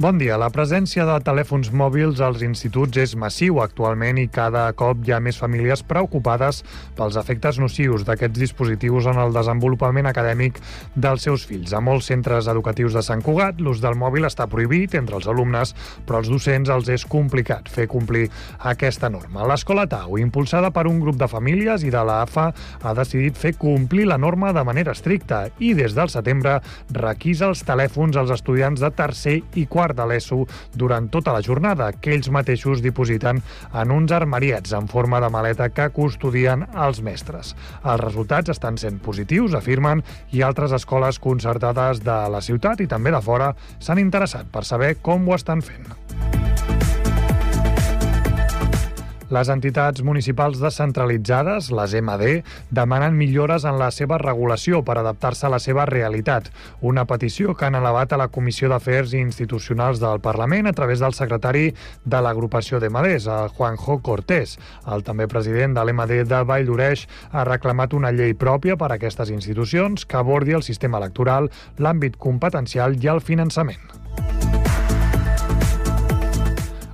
Bon dia. La presència de telèfons mòbils als instituts és massiu actualment i cada cop hi ha més famílies preocupades pels efectes nocius d'aquests dispositius en el desenvolupament acadèmic dels seus fills. A molts centres educatius de Sant Cugat, l'ús del mòbil està prohibit entre els alumnes, però als docents els és complicat fer complir aquesta norma. L'Escola Tau, impulsada per un grup de famílies i de l'AFA, ha decidit fer complir la norma de manera estricta i des del setembre requisa els telèfons als estudiants de tercer i quart quart de l'ESO durant tota la jornada, que ells mateixos dipositen en uns armariets en forma de maleta que custodien els mestres. Els resultats estan sent positius, afirmen, i altres escoles concertades de la ciutat i també de fora s'han interessat per saber com ho estan fent. Les entitats municipals descentralitzades, les MD, demanen millores en la seva regulació per adaptar-se a la seva realitat. Una petició que han elevat a la Comissió d'Afers Institucionals del Parlament a través del secretari de l'agrupació d'MDs, el Juanjo Cortés. El també president de l'MD de Vall d'Oreix ha reclamat una llei pròpia per a aquestes institucions que abordi el sistema electoral, l'àmbit competencial i el finançament.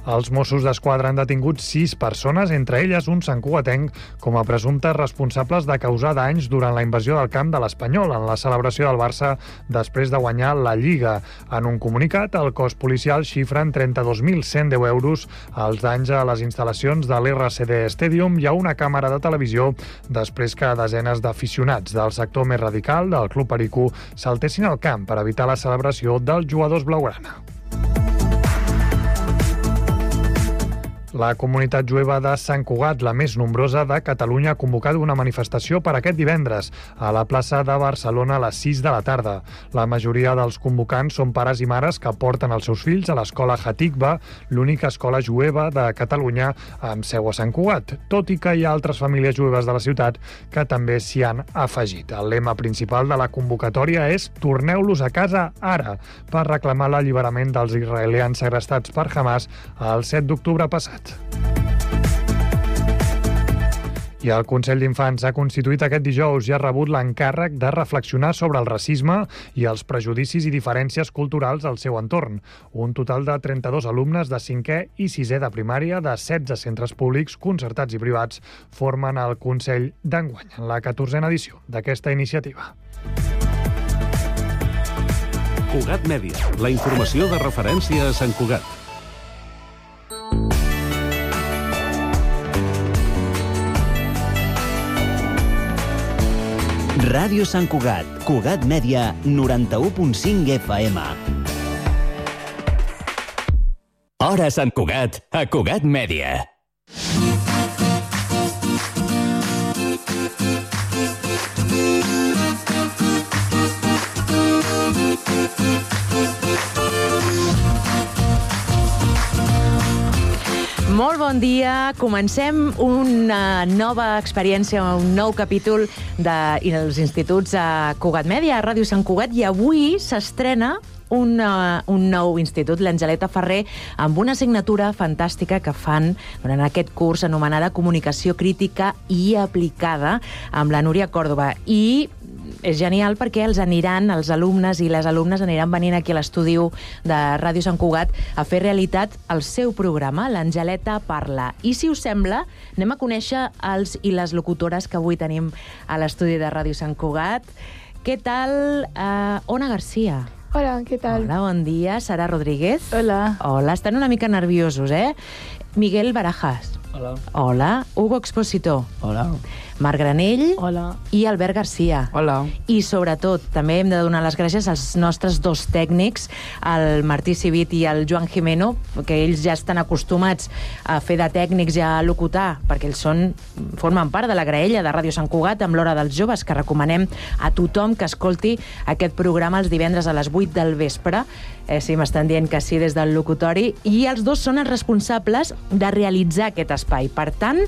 Els Mossos d'Esquadra han detingut sis persones, entre elles un santcugatenc, com a presumptes responsables de causar danys durant la invasió del camp de l'Espanyol en la celebració del Barça després de guanyar la Lliga. En un comunicat, el cos policial xifra en 32.110 euros els danys a les instal·lacions de l'RCD Stadium i a una càmera de televisió després que desenes d'aficionats del sector més radical del Club Perico saltessin al camp per evitar la celebració dels jugadors blaugrana. La comunitat jueva de Sant Cugat, la més nombrosa de Catalunya, ha convocat una manifestació per aquest divendres a la plaça de Barcelona a les 6 de la tarda. La majoria dels convocants són pares i mares que porten els seus fills a l'escola Hatikva, l'única escola jueva de Catalunya amb seu a Sant Cugat, tot i que hi ha altres famílies jueves de la ciutat que també s'hi han afegit. El lema principal de la convocatòria és Torneu-los a casa ara, per reclamar l'alliberament dels israelians segrestats per Hamas el 7 d'octubre passat. I el Consell d'Infants ha constituït aquest dijous i ha rebut l'encàrrec de reflexionar sobre el racisme i els prejudicis i diferències culturals al seu entorn. Un total de 32 alumnes de 5è i 6è de primària de 16 centres públics, concertats i privats formen el Consell d'enguany en la 14a edició d'aquesta iniciativa. Cugat Mèdia, la informació de referència a Sant Cugat. Ràdio Sant Cugat, Cugat Mèdia, 91.5 FM. Hora Sant Cugat, a Cugat Mèdia. Molt bon dia. Comencem una nova experiència, un nou capítol dels instituts a Cugat Mèdia, a Ràdio Sant Cugat, i avui s'estrena un, uh, un nou institut, l'Angeleta Ferrer, amb una assignatura fantàstica que fan durant aquest curs anomenada Comunicació Crítica i Aplicada amb la Núria Còrdoba. I és genial perquè els aniran, els alumnes i les alumnes aniran venint aquí a l'estudi de Ràdio Sant Cugat a fer realitat el seu programa, l'Angeleta Parla. I si us sembla, anem a conèixer els i les locutores que avui tenim a l'estudi de Ràdio Sant Cugat. Què tal, uh, Ona Garcia? Hola, què tal? Hola, bon dia. Sara Rodríguez. Hola. Hola, estan una mica nerviosos, eh? Miguel Barajas. Hola. Hola. Hugo Expositor. Hola. Marc Granell Hola. i Albert Garcia. Hola. I sobretot, també hem de donar les gràcies als nostres dos tècnics, el Martí Civit i el Joan Jimeno, que ells ja estan acostumats a fer de tècnics i a locutar, perquè ells són, formen part de la graella de Ràdio Sant Cugat amb l'Hora dels Joves, que recomanem a tothom que escolti aquest programa els divendres a les 8 del vespre. Eh, sí, m'estan dient que sí des del locutori. I els dos són els responsables de realitzar aquest espai. Per tant,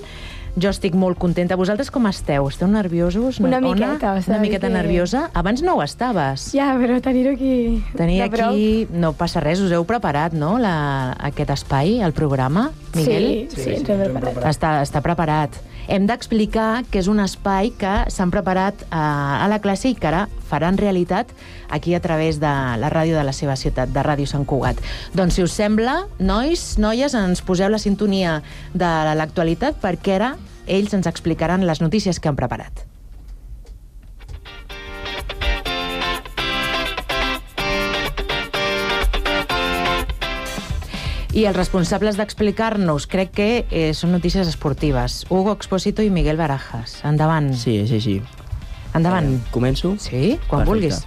jo estic molt contenta. Vosaltres com esteu? Esteu nerviosos? Una Ona? miqueta, o Una sigui miqueta que- nerviosa? Abans no ho estaves. Ja, però tenir-ho aquí... Tenir de prop. aquí... No passa res, us heu preparat, no?, la, aquest espai, el programa, Miguel? Sí, sí, sí, ens hem preparat. Està, està preparat. Hem d'explicar que és un espai que s'han preparat a, a la classe i que ara faran realitat aquí a través de la ràdio de la seva ciutat, de Ràdio Sant Cugat. Doncs, si us sembla, nois, noies, ens poseu la sintonia de l'actualitat perquè ara ells ens explicaran les notícies que han preparat. I els responsables d'explicar-nos crec que eh, són notícies esportives. Hugo Expósito i Miguel Barajas. Endavant. Sí, és així. Endavant. Eh, començo? Sí, quan Perfecte. vulguis.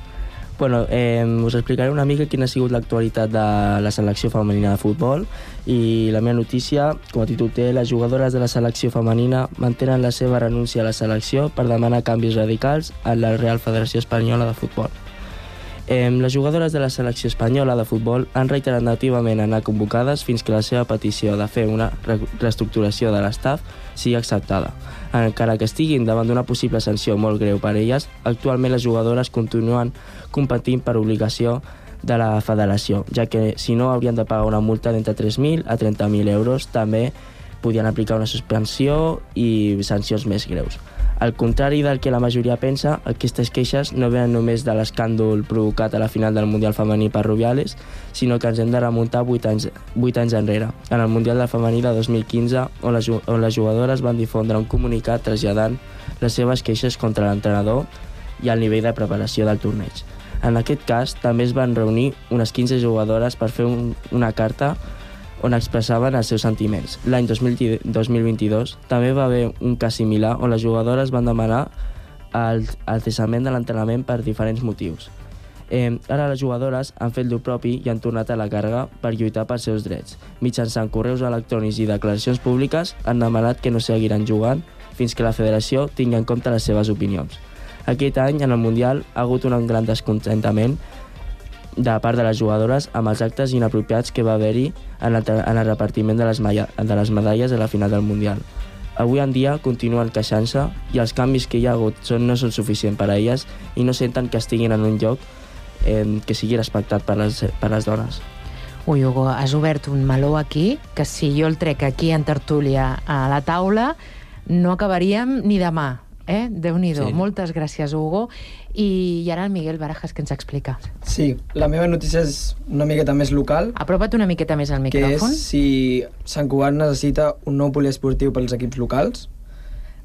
Bueno, eh, us explicaré una mica quina ha sigut l'actualitat de la selecció femenina de futbol i la meva notícia, com a títol té, les jugadores de la selecció femenina mantenen la seva renúncia a la selecció per demanar canvis radicals a la Real Federació Espanyola de Futbol. Eh, les jugadores de la selecció espanyola de futbol han reiterat nativament anar convocades fins que la seva petició de fer una re reestructuració de l'estaf sigui acceptada. Encara que estiguin davant d'una possible sanció molt greu per elles, actualment les jugadores continuen competint per obligació de la federació, ja que si no haurien de pagar una multa d'entre 3.000 a 30.000 euros, també podien aplicar una suspensió i sancions més greus. Al contrari del que la majoria pensa, aquestes queixes no venen només de l'escàndol provocat a la final del Mundial Femení per Rubiales, sinó que ens hem de remuntar 8 anys, 8 anys enrere, en el Mundial del Femení de 2015, on les, on les jugadores van difondre un comunicat traslladant les seves queixes contra l'entrenador i el nivell de preparació del torneig. En aquest cas, també es van reunir unes 15 jugadores per fer un, una carta on expressaven els seus sentiments. L'any 2022 també va haver un cas similar on les jugadores van demanar el, el cessament de l'entrenament per diferents motius. Eh, ara les jugadores han fet el propi i han tornat a la càrrega per lluitar pels seus drets. Mitjançant correus electrònics i declaracions públiques han demanat que no seguiran jugant fins que la federació tingui en compte les seves opinions. Aquest any, en el Mundial, ha hagut un gran descontentament de part de les jugadores amb els actes inapropiats que va haver-hi en, el, en el repartiment de les, de les medalles a la final del Mundial. Avui en dia continuen queixant-se i els canvis que hi ha hagut són, no són suficients per a elles i no senten que estiguin en un lloc eh, que sigui respectat per les, per les dones. Ui, Hugo, has obert un meló aquí, que si jo el trec aquí en tertúlia a la taula, no acabaríem ni demà. Eh? Déu-n'hi-do. Sí. Moltes gràcies, Hugo. I, I ara el Miguel Barajas, que ens explica. Sí, la meva notícia és una miqueta més local, Apropa't una miqueta més al que és micròfon. si Sant Cugat necessita un nou poliesportiu pels equips locals.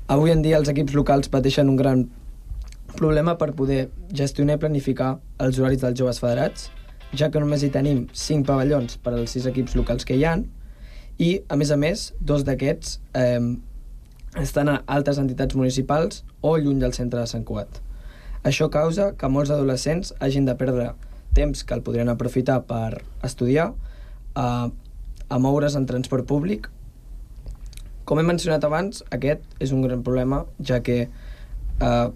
Avui en dia els equips locals pateixen un gran problema per poder gestionar i planificar els horaris dels joves federats, ja que només hi tenim 5 pavellons per als 6 equips locals que hi han i, a més a més, dos d'aquests eh, estan a altres entitats municipals o lluny del centre de Sant Cugat. Això causa que molts adolescents hagin de perdre temps que el podrien aprofitar per estudiar a, a moure's en transport públic. Com he mencionat abans, aquest és un gran problema, ja que eh,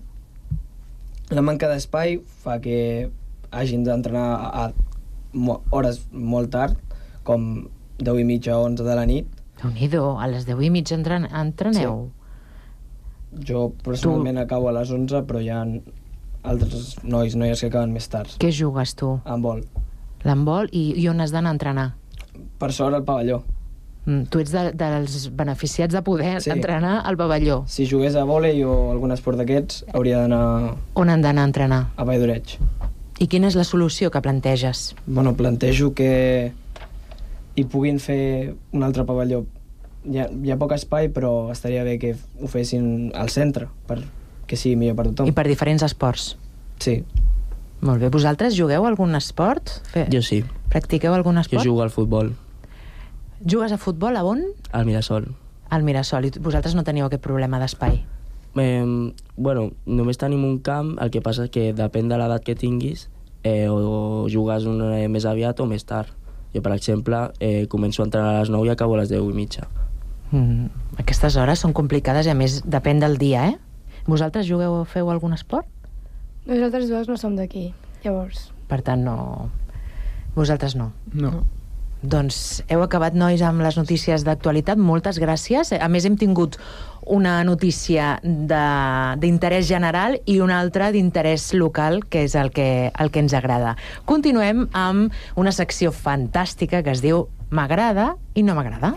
la manca d'espai fa que hagin d'entrenar a, a hores molt tard, com 10 i mitja o 11 de la nit. déu nhi a les 10 i mitja entren, entreneu. Jo personalment acabo a les 11, però hi ha altres nois, noies que acaben més tard. Què jugues tu? Vol. L'handbol i, i on has d'anar a entrenar? Per sort al pavelló. Mm, tu ets de, dels beneficiats de poder Sí. entrenar al pavelló. Si jugués a vòlei o algun esport d'aquests, hauria d'anar On han d'anar a entrenar? a Vall d'Oreig. I quina és la solució que planteges? Bueno, plantejo que hi puguin fer un altre pavelló. Hi ha, hi ha poc espai, però estaria bé que ho fessin al centre, perquè sigui millor per tothom. I per diferents esports. Sí, Molt bé. Vosaltres jugueu a algun esport? Fe... Jo sí, Practiqueu algun jo esport? jugo al futbol, Jugues a futbol a on? al Mirasol. Al Mirasol. I vosaltres no teniu aquest problema d'espai. Eh, bueno, només tenim un camp, el que passa és que depèn de l'edat que tinguis, eh, o jugues una, més aviat o més tard. Jo, per exemple, eh, començo a entrenar a les 9 i acabo a les 10 i mitja. Mm, aquestes hores són complicades i a més depèn del dia, eh? Vosaltres jugueu, feu algun esport? Nosaltres dues no som d'aquí, llavors. Per tant, no... Vosaltres no. No. Doncs heu acabat, nois, amb les notícies d'actualitat. Moltes gràcies. A més, hem tingut una notícia de- d'interès general i una altra d'interès local, que és el que, el que ens agrada. Continuem amb una secció fantàstica que es diu M'agrada i no m'agrada.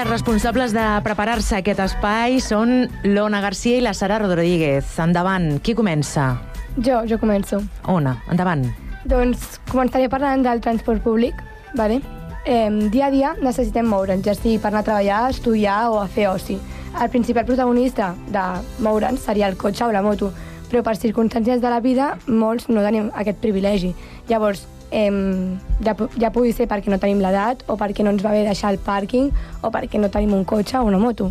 Les responsables de preparar-se aquest espai són l'Ona Garcia i la Sara Rodríguez. Endavant, qui comença? Jo, jo començo. Ona, endavant. Doncs començaré parlant del transport públic, vale? Eh, dia a dia necessitem moure'ns, ja sigui per anar a treballar, a estudiar o a fer oci. El principal protagonista de moure'ns seria el cotxe o la moto, però per circumstàncies de la vida molts no tenim aquest privilegi. Llavors, eh, ja, ja pugui ser perquè no tenim l'edat o perquè no ens va bé deixar el pàrquing o perquè no tenim un cotxe o una moto.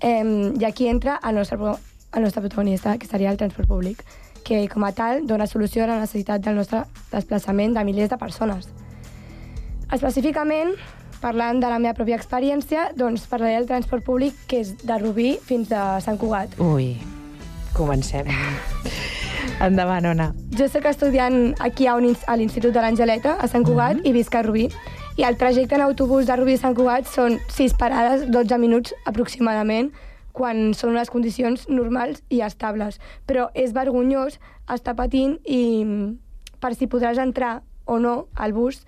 Eh, I aquí entra el nostre, el nostre protagonista, que seria el transport públic, que com a tal dona solució a la necessitat del nostre desplaçament de milers de persones. Específicament, parlant de la meva pròpia experiència, doncs parlaré del transport públic que és de Rubí fins a Sant Cugat. Ui, comencem. Endavant, Ona. Jo soc estudiant aquí a, un, a l'Institut de l'Angeleta, a Sant Cugat, i visc a Rubí. I el trajecte en autobús de Rubí a Sant Cugat són 6 parades, 12 minuts aproximadament, quan són unes condicions normals i estables. Però és vergonyós estar patint i mm, per si podràs entrar o no al bus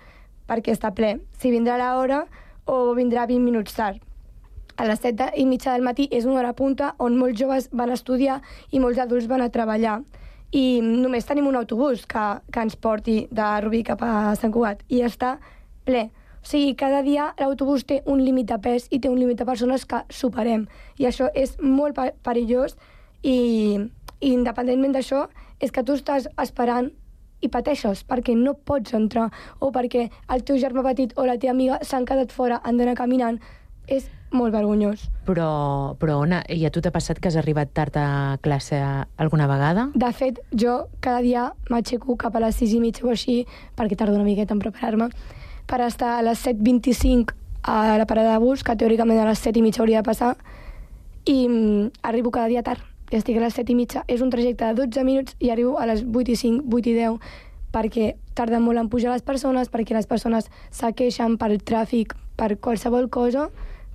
perquè està ple. Si vindrà l'hora o vindrà 20 minuts tard. A les 7 i mitja del matí és una hora punta on molts joves van a estudiar i molts adults van a treballar. I només tenim un autobús que, que ens porti de Rubí cap a Sant Cugat i està ple. O sigui, cada dia l'autobús té un límit de pes i té un límit de persones que superem. I això és molt pe- perillós i, i independentment d'això, és que tu estàs esperant i pateixes perquè no pots entrar o perquè el teu germà petit o la teva amiga s'han quedat fora, han d'anar caminant. És molt vergonyós. Però, però Ona, i a tu t'ha passat que has arribat tard a classe alguna vegada? De fet, jo cada dia m'aixeco cap a les 6 i mitja o així, perquè tardo una miqueta en preparar-me, per estar a les 7.25 a la parada de bus, que teòricament a les 7 i mitja hauria de passar, i mm, arribo cada dia tard. Ja estic a les 7 i mitja. És un trajecte de 12 minuts i arribo a les 8 i 5, 8 i 10, perquè tarda molt en pujar les persones, perquè les persones se queixen pel tràfic, per qualsevol cosa,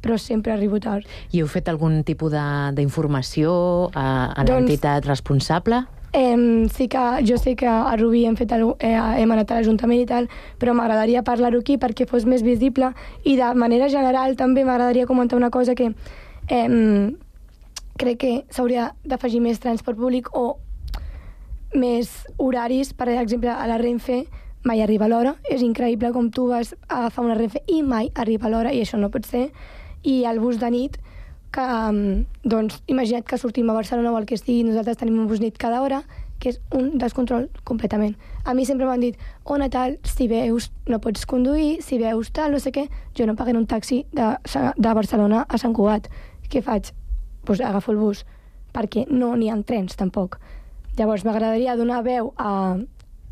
però sempre arribo tard. I heu fet algun tipus de- d'informació a, a Doncs- l'entitat responsable? Eh, sí que jo sé que a Rubí hem, fet el, eh, hem anat a l'Ajuntament i tal, però m'agradaria parlar-ho aquí perquè fos més visible i de manera general també m'agradaria comentar una cosa que eh, crec que s'hauria d'afegir més transport públic o més horaris, per exemple, a la Renfe mai arriba l'hora. És increïble com tu vas a agafar una Renfe i mai arriba l'hora, i això no pot ser. I el bus de nit, que, um, doncs, imagina't que sortim a Barcelona o el que estigui, nosaltres tenim un bus nit cada hora, que és un descontrol completament. A mi sempre m'han dit, on a tal, si veus, no pots conduir, si veus tal, no sé què, jo no pagaré un taxi de, de Barcelona a Sant Cugat. Què faig? Doncs pues agafo el bus, perquè no n'hi ha trens, tampoc. Llavors, m'agradaria donar veu a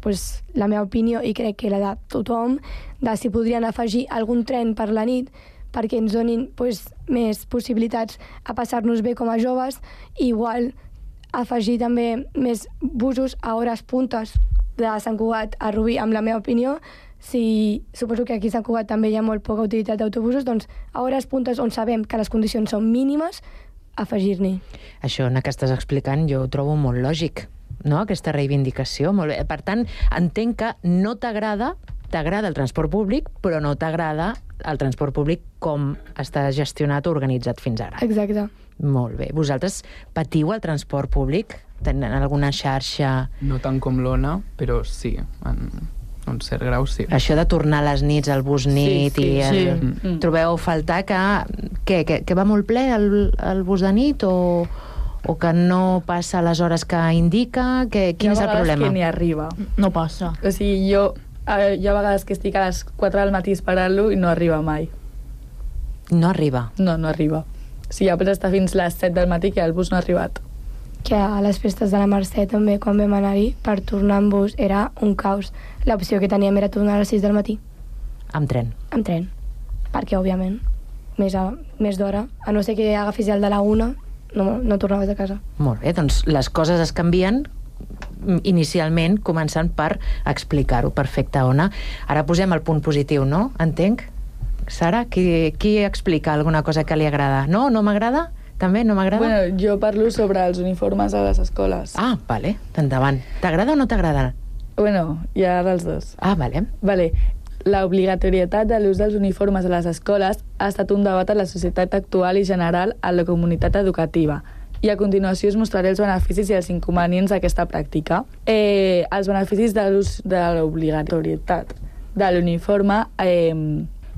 pues, la meva opinió i crec que la de tothom, de si podrien afegir algun tren per la nit perquè ens donin pues, més possibilitats a passar-nos bé com a joves, i igual afegir també més busos a hores puntes de Sant Cugat a Rubí, amb la meva opinió, si suposo que aquí a Sant Cugat també hi ha molt poca utilitat d'autobusos, doncs a hores puntes on sabem que les condicions són mínimes, afegir-n'hi. Això Ona, que estàs explicant jo ho trobo molt lògic, no?, aquesta reivindicació. Molt bé. Per tant, entenc que no t'agrada t'agrada el transport públic, però no t'agrada el transport públic com està gestionat o organitzat fins ara. Exacte. Molt bé. Vosaltres patiu el transport públic? Tenen alguna xarxa... No tant com l'Ona, però sí, en un cert grau sí. Això de tornar a les nits al bus nit sí, i... El... sí. Mm. Trobeu a faltar que... Què, que, que va molt ple el, el bus de nit o, o que no passa a les hores que indica? Que, quin és el problema? que ni arriba. No passa. O sigui, jo... eh, Hi ha vegades que estic a les 4 del matí esperant-lo i no arriba mai. No arriba. No, no arriba. O sigui, ja pots estar fins les 7 del matí que el bus no ha arribat. que a les festes de la Mercè també, quan vam anar-hi, per tornar amb bus era un caos. L'opció que teníem era tornar a les 6 del matí, Amb tren. amb tren, perquè, òbviament, més, a, més d'hora, a no ser que agafis el de la una, no, no tornaves a casa. Molt bé, doncs les coses es canvien inicialment començant per explicar-ho. Perfecte, Ona. Ara posem el punt positiu, no? Entenc? Sara, qui, qui explica alguna cosa que li agrada? No? No m'agrada? També no m'agrada? Bueno, jo parlo sobre els uniformes a les escoles. Ah, vale, endavant. T'agrada o no t'agrada? Bueno, hi ha dels dos. Ah, vale. Vale. L'obligatorietat de l'ús dels uniformes a les escoles ha estat un debat a la societat actual i general a la comunitat educativa. I a continuació us mostraré els beneficis i els inconvenients d'aquesta pràctica. Eh, els beneficis de l'ús de l'obligatorietat de l'uniforme eh,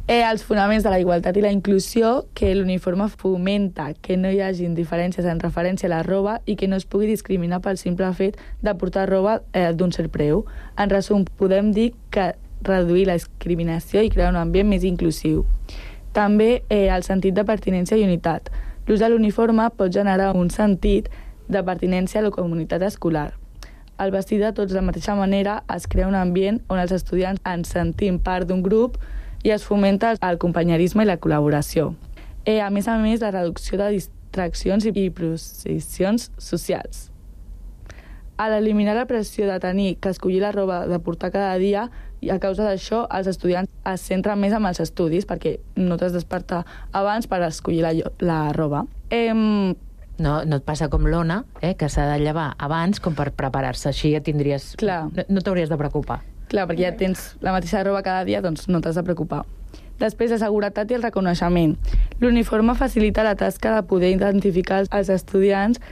eh, els fonaments de la igualtat i la inclusió, que l'uniforme fomenta que no hi hagin diferències en referència a la roba i que no es pugui discriminar pel simple fet de portar roba eh, d'un cert preu. En resum, podem dir que reduir la discriminació i crear un ambient més inclusiu. També eh, el sentit de pertinença i unitat. L'ús de l'uniforme pot generar un sentit de pertinença a la comunitat escolar. Al vestir de tots de la mateixa manera es crea un ambient on els estudiants ens sentim part d'un grup i es fomenta el companyerisme i la col·laboració. Eh, a més a més, la reducció de distraccions i posicions socials. A l'eliminar la pressió de tenir que escollir la roba de portar cada dia, i a causa d'això els estudiants es centren més en els estudis perquè no t'has despertar abans per escollir la, la roba. Em, No, no et passa com l'Ona, eh, que s'ha de llevar abans com per preparar-se. Així ja tindries... Clar. No, no t'hauries de preocupar. Clar, perquè ja tens la mateixa roba cada dia, doncs no t'has de preocupar. Després, la seguretat i el reconeixement. L'uniforme facilita la tasca de poder identificar els estudiants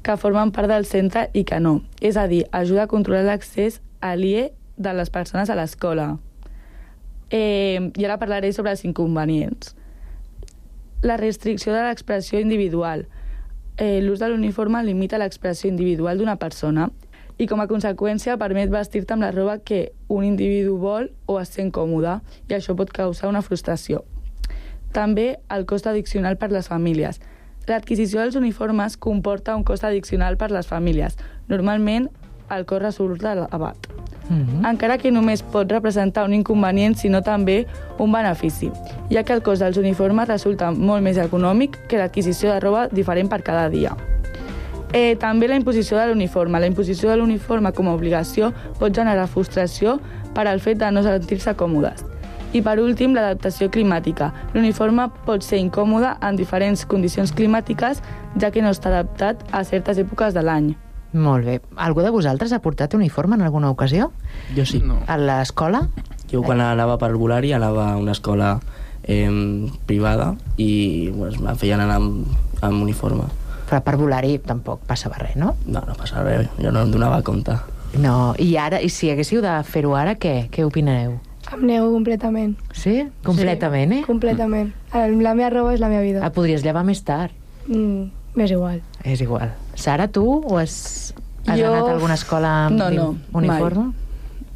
que formen part del centre i que no. És a dir, ajuda a controlar l'accés aliè de les persones a l'escola. Eh, I ara parlaré sobre els inconvenients. La restricció de l'expressió individual. Eh, L'ús de l'uniforme limita l'expressió individual d'una persona i com a conseqüència permet vestir-te amb la roba que un individu vol o es sent còmode i això pot causar una frustració. També el cost addicional per les famílies. L'adquisició dels uniformes comporta un cost addicional per les famílies. Normalment el cost resurt de l'abat. Mm -hmm. Encara que només pot representar un inconvenient, sinó també un benefici, ja que el cost dels uniformes resulta molt més econòmic que l'adquisició de roba diferent per cada dia. Eh, també la imposició de l'uniforme. La imposició de l'uniforme com a obligació pot generar frustració per al fet de no sentir-se còmodes. I per últim, l'adaptació climàtica. L'uniforme pot ser incòmode en diferents condicions climàtiques, ja que no està adaptat a certes èpoques de l'any. Molt bé. Algú de vosaltres ha portat uniforme en alguna ocasió? Jo sí. No. A l'escola? Jo quan anava per volari anava a una escola eh, privada i pues, em feien anar amb, amb uniforme. Però per volar-hi tampoc passava res, no? No, no passa res, jo no em donava compte. No, i ara, i si haguéssiu de fer-ho ara, què? Què opinareu? Em nego completament. Sí? Completament, eh? Completament. El- La meva roba és la meva vida. Et podries llevar més tard. Mm, M'és igual. És igual. Sara, tu o has, has Jo- anat a alguna escola amb No, no, uniforme?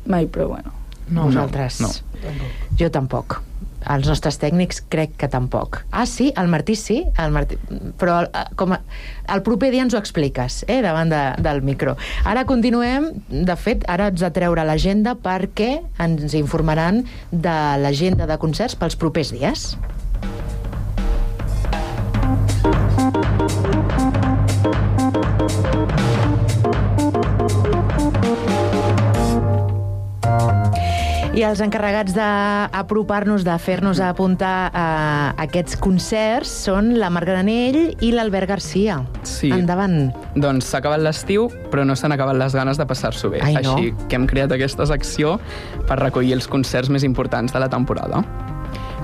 Mai, però bueno. No, Vosaltres? no. Jo tampoc. Els nostres tècnics crec que tampoc. Ah, sí? El Martí sí? El Martí... Però eh, com a... el proper dia ens ho expliques, eh? davant de, del micro. Ara continuem. De fet, ara ets de treure l'agenda perquè ens informaran de l'agenda de concerts pels propers dies. I els encarregats d'apropar-nos, de fer-nos apuntar a aquests concerts són la Mar Granell i l'Albert Garcia. Sí. Endavant. Doncs s'ha acabat l'estiu, però no s'han acabat les ganes de passar-s'ho bé. Ai, no? Així que hem creat aquesta secció per recollir els concerts més importants de la temporada.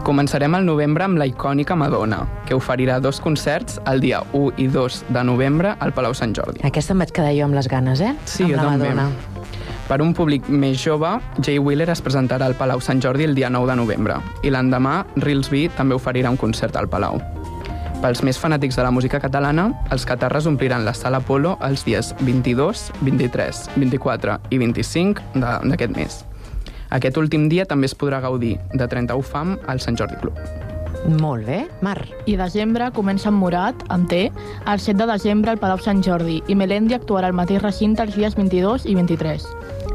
Començarem al novembre amb la icònica Madonna, que oferirà dos concerts el dia 1 i 2 de novembre al Palau Sant Jordi. Aquesta em vaig quedar jo amb les ganes, eh? Sí, amb jo la també. Madonna. Per un públic més jove, Jay Wheeler es presentarà al Palau Sant Jordi el dia 9 de novembre i l'endemà Reelsby també oferirà un concert al Palau. Pels més fanàtics de la música catalana, els catarres ompliran la sala Polo els dies 22, 23, 24 i 25 de- d'aquest mes. Aquest últim dia també es podrà gaudir de 31 fam al Sant Jordi Club. Molt bé. Mar. I desembre comença amb Morat, amb T, el 7 de desembre al Palau Sant Jordi i Melendi actuarà al mateix recinte els dies 22 i 23.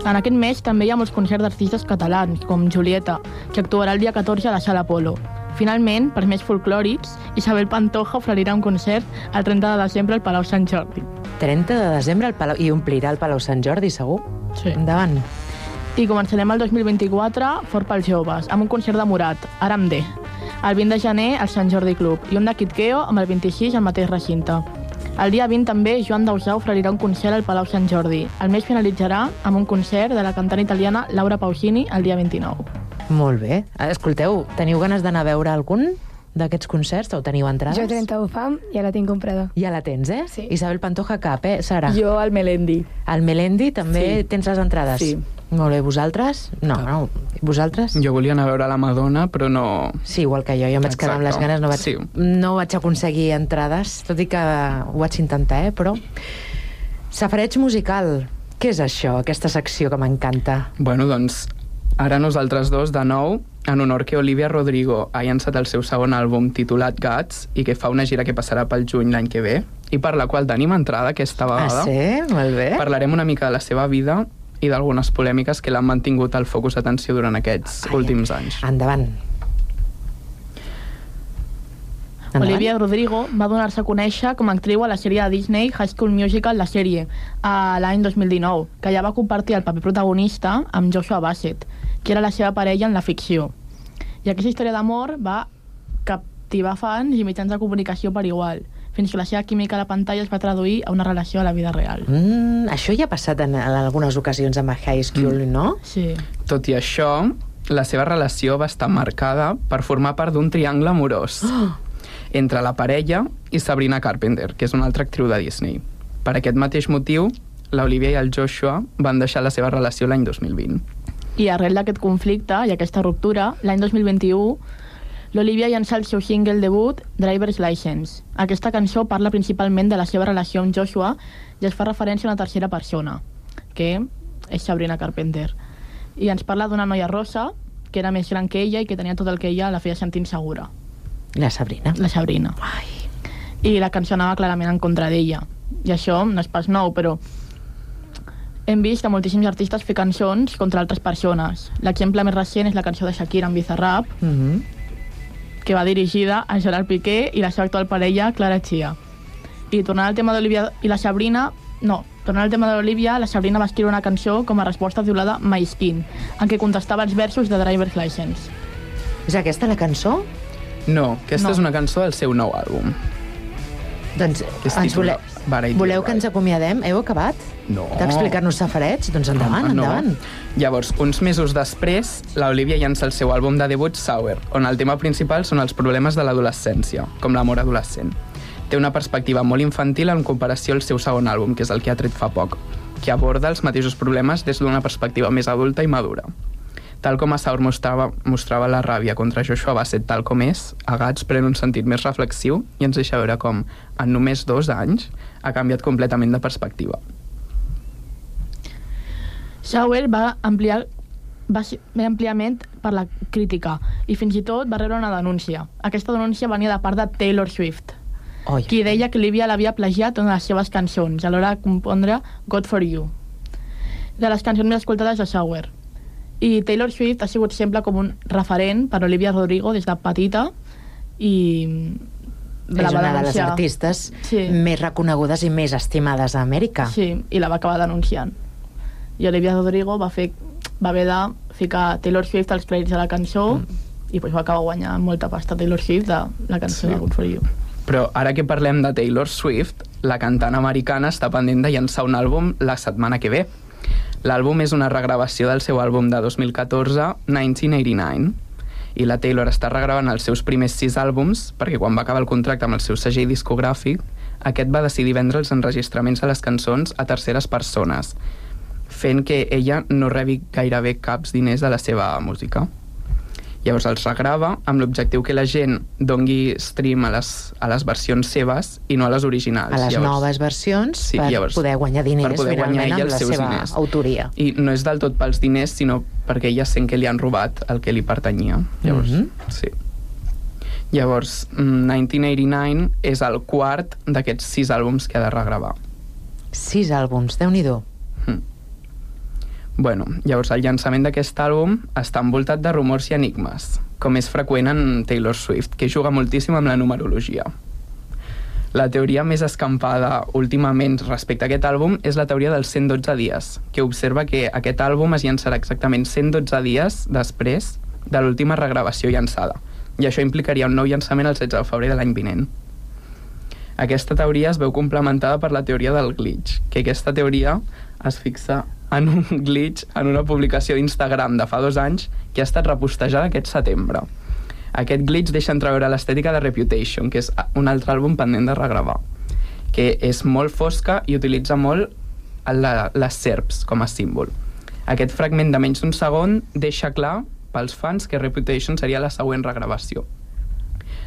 En aquest mes també hi ha molts concerts d'artistes catalans, com Julieta, que actuarà el dia 14 a la Sala Polo. Finalment, per més folclòrics, Isabel Pantoja oferirà un concert el 30 de desembre al Palau Sant Jordi. 30 de desembre al Palau... i omplirà el Palau Sant Jordi, segur. Sí. Endavant. I començarem el 2024 fort pels joves, amb un concert de Morat, ara amb D. El 20 de gener al Sant Jordi Club i un de Kid Keo amb el 26 al mateix recinte. El dia 20 també Joan Dausà oferirà un concert al Palau Sant Jordi. El mes finalitzarà amb un concert de la cantant italiana Laura Pausini el dia 29. Molt bé. Escolteu, teniu ganes d'anar a veure algun d'aquests concerts? O teniu entrades? Jo 31 fam, ja la tinc comprada. Ja la tens, eh? Sí. Isabel Pantoja cap, eh, Sara? Jo al Melendi. Al Melendi també Sí. tens les entrades? Sí. Molt bé, vosaltres? No, no. Vosaltres? Jo volia anar a veure la Madonna, però no... Sí, igual que jo. Jo em vaig quedar amb les ganes, no vaig, Sí. no vaig aconseguir entrades, tot i que ho vaig intentar, eh? Però... Safareig musical. Què és això, aquesta secció que m'encanta? Bueno, doncs, ara nosaltres dos, de nou, en honor que Olivia Rodrigo ha llançat el seu segon àlbum titulat Guts i que fa una gira que passarà pel juny l'any que ve i per la qual tenim entrada aquesta vegada. Ah, sí? Molt bé. Parlarem una mica de la seva vida i d'algunes polèmiques que l'han mantingut al focus d'atenció durant aquests Ai, últims anys. Endavant. Endavant. Olivia Rodrigo va donar-se a conèixer com a actriu a la sèrie de Disney High School Musical, la sèrie, a l'any 2019, que ja va compartir el paper protagonista amb Joshua Bassett, que era la seva parella en la ficció. I aquesta història d'amor va captivar fans i mitjans de comunicació per igual, fins que la seva química a la pantalla es va traduir a una relació a la vida real. Mm, això ja ha passat en, en algunes ocasions amb High School, mm. no? Sí. Tot i això, la seva relació va estar marcada per formar part d'un triangle amorós Oh! entre la parella i Sabrina Carpenter, que és una altra actriu de Disney. Per aquest mateix motiu, l'Olivia i el Joshua van deixar la seva relació l'any 2020. I arrel d'aquest conflicte i aquesta ruptura, l'any 2021, l'Olivia llança el seu single debut, Driver's License. Aquesta cançó parla principalment de la seva relació amb Joshua i es fa referència a una tercera persona, que és Sabrina Carpenter. I ens parla d'una noia rosa que era més gran que ella i que tenia tot el que ella la feia sentir insegura. La Sabrina. La Sabrina. Ai. I la cançó anava clarament en contra d'ella. I això no és pas nou, però hem vist a moltíssims artistes fer cançons contra altres persones. L'exemple més recent és la cançó de Shakira amb Bizarrap, Mm -hmm. Que va dirigida a Gerard Piqué i la seva actual parella, Clara Chia. I tornant al tema d'Olivia i la Sabrina, no, tornant al tema de l'Olivia, la Sabrina va escriure una cançó com a resposta titulada My Skin, en què contestava els versos de Driver's License. És aquesta la cançó? No, aquesta No. és una cançó del seu nou àlbum. Doncs ens vole... Variety voleu que ens acomiadem? Heu acabat? No. D'explicar-nos safareig? Doncs endavant, no. endavant. Llavors, uns mesos després, l'Olivia llança el seu àlbum de debut Sour, on el tema principal són els problemes de l'adolescència, com l'amor adolescent. Té una perspectiva molt infantil en comparació al seu segon àlbum, que és el que ha tret fa poc, que aborda els mateixos problemes des d'una perspectiva més adulta i madura. Tal com a Sour mostrava, mostrava la ràbia contra Joshua Bassett tal com és, a Gats pren un sentit més reflexiu i ens deixa veure com, en només dos anys, ha canviat completament de perspectiva. Sauer va ampliar va ser àmpliament per la crítica i fins i tot va rebre una denúncia. Aquesta denúncia venia de part de Taylor Swift, Oi. qui deia que Olivia l'havia plagiat en les seves cançons a l'hora de compondre God for You, de les cançons més escoltades de Sauer. I Taylor Swift ha sigut sempre com un referent per Olivia Rodrigo des de petita i És la va una de les artistes Sí. més reconegudes i més estimades a Amèrica. Sí, i la va acabar denunciant. I Olivia Rodrigo va, fer, va haver de ficar Taylor Swift als crèdits de la cançó mm. i pues, va acabar guanyant molta pasta Taylor Swift de la cançó sí. de Good For You. Però ara que parlem de Taylor Swift, la cantant americana està pendent de llançar un àlbum la setmana que ve. L'àlbum és una regravació del seu àlbum de 2014, 1989, i la Taylor està regravant els seus primers sis àlbums perquè quan va acabar el contracte amb el seu segell discogràfic, aquest va decidir vendre els enregistraments de les cançons a terceres persones, fent que ella no rebi gairebé caps diners de la seva música. Llavors els regrava amb l'objectiu que la gent dongui stream a les, a les versions seves i no a les originals. A les llavors, noves versions Sí, per llavors, poder guanyar diners per poder guanyar finalment ella amb la seva diners. autoria. I no és del tot pels diners, sinó perquè ella sent que li han robat el que li pertanyia. Llavors, Mhm. sí. Llavors, mm, 1989 és el quart d'aquests sis àlbums que ha de regravar. Sis àlbums, déu nhi Mm. Bueno, llavors el llançament d'aquest àlbum està envoltat de rumors i enigmes, com és freqüent en Taylor Swift, que juga moltíssim amb la numerologia. La teoria més escampada últimament respecte a aquest àlbum és la teoria dels 112 dies, que observa que aquest àlbum es llançarà exactament 112 dies després de l'última regravació llançada, i això implicaria un nou llançament el 16 de febrer de l'any vinent. Aquesta teoria es veu complementada per la teoria del glitch, que aquesta teoria es fixa en un glitch en una publicació d'Instagram de fa dos anys que ha estat repostejada aquest setembre. Aquest glitch deixa entreveure l'estètica de Reputation, que és un altre àlbum pendent de regravar, que és molt fosca i utilitza molt la, les serps com a símbol. Aquest fragment de menys d'un segon deixa clar pels fans que Reputation seria la següent regravació.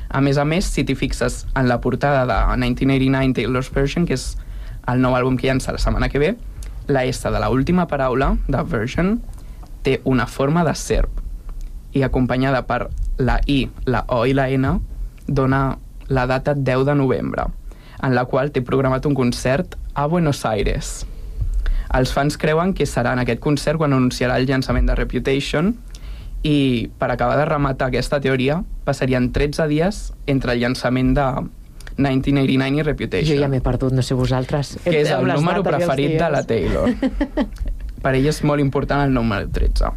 A més a més, si t'hi fixes en la portada de 1989 Taylor's Version, que és el nou àlbum que llança la setmana que ve, la S de la última paraula, de Version, té una forma de serp i acompanyada per la I, la O i la N, dona la data 10 de novembre, en la qual té programat un concert a Buenos Aires. Els fans creuen que serà en aquest concert quan anunciarà el llançament de Reputation i per acabar de rematar aquesta teoria passarien 13 dies entre el llançament de 1989 i Reputation. Jo ja m'he perdut, no sé vosaltres. Que és el número preferit de la. Taylor. per ell és molt important el número 13.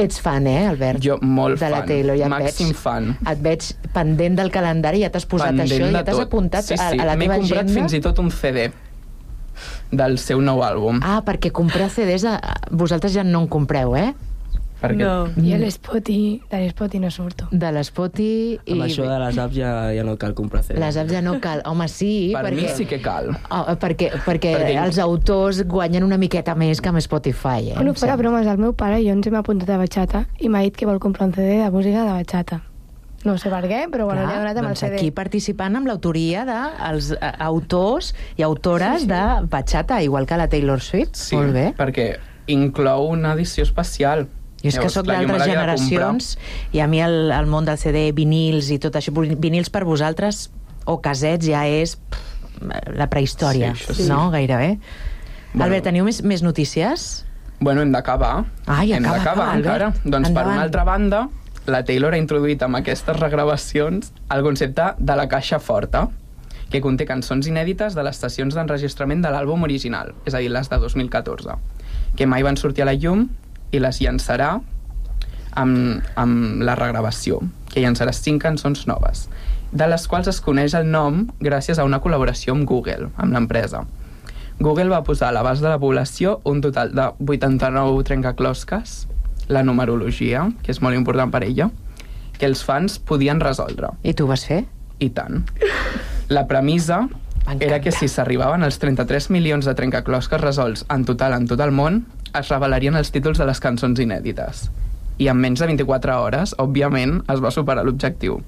Ets fan, eh, Albert? Jo molt de la fan, Taylor, ja et màxim veig, fan. Et veig pendent del calendari, ja t'has posat Pendent això, de ja t'has apuntat sí, sí. a, a la M'he teva comprat agenda. fins i tot un CD del seu nou àlbum. Ah, perquè comprar CDs, a... vosaltres ja no en compreu, eh? Perquè... No. I a l'Spoti, de l'Spoti no surto. De l'Spoti i... Amb això de les apps ja, ja no cal comprar CD. Les apps ja no cal. Home, sí, Per perquè... mi sí que cal. Oh, perquè, perquè, Perquè- els autors guanyen una miqueta més que amb Spotify, eh? Bueno, fora sembla. bromes, el meu pare i jo ens hem apuntat a bachata i m'ha dit que vol comprar un CD de música de bachata. No sé per què, però bueno, Clar, li ha donat amb el doncs CD. aquí participant amb l'autoria dels de, autors i autores sí, sí. de bachata, igual que la Taylor Swift. Sí, Molt bé. perquè inclou una edició especial. Jo és que sóc d'altres generacions i a mi el, el món del CD, vinils i tot això, vinils per vosaltres o casets ja és pff, la prehistòria, Sí, sí. no? Gairebé. Bueno. Albert, teniu més, més notícies? Bueno, hem d'acabar. Ai, hem acaba, d'acabar acaba, encara. Albert. Doncs per Endavant. una altra banda, la Taylor ha introduït amb aquestes regravacions el concepte de la caixa forta, que conté cançons inèdites de les sessions d'enregistrament de l'àlbum original, és a dir, les de 2014, que mai van sortir a la llum i les llançarà amb, amb la regravació, que llançarà cinc cançons noves, de les quals es coneix el nom gràcies a una col·laboració amb Google, amb l'empresa. Google va posar a l'abast de la població un total de 89 trencaclosques, la numerologia, que és molt important per ella, que els fans podien resoldre. I tu vas fer? I tant. La premissa era que si s'arribaven als 33 milions de trencaclosques resolts en total en tot el món, es revelarien els títols de les cançons inèdites. I en menys de 24 hores, òbviament, es va superar l'objectiu.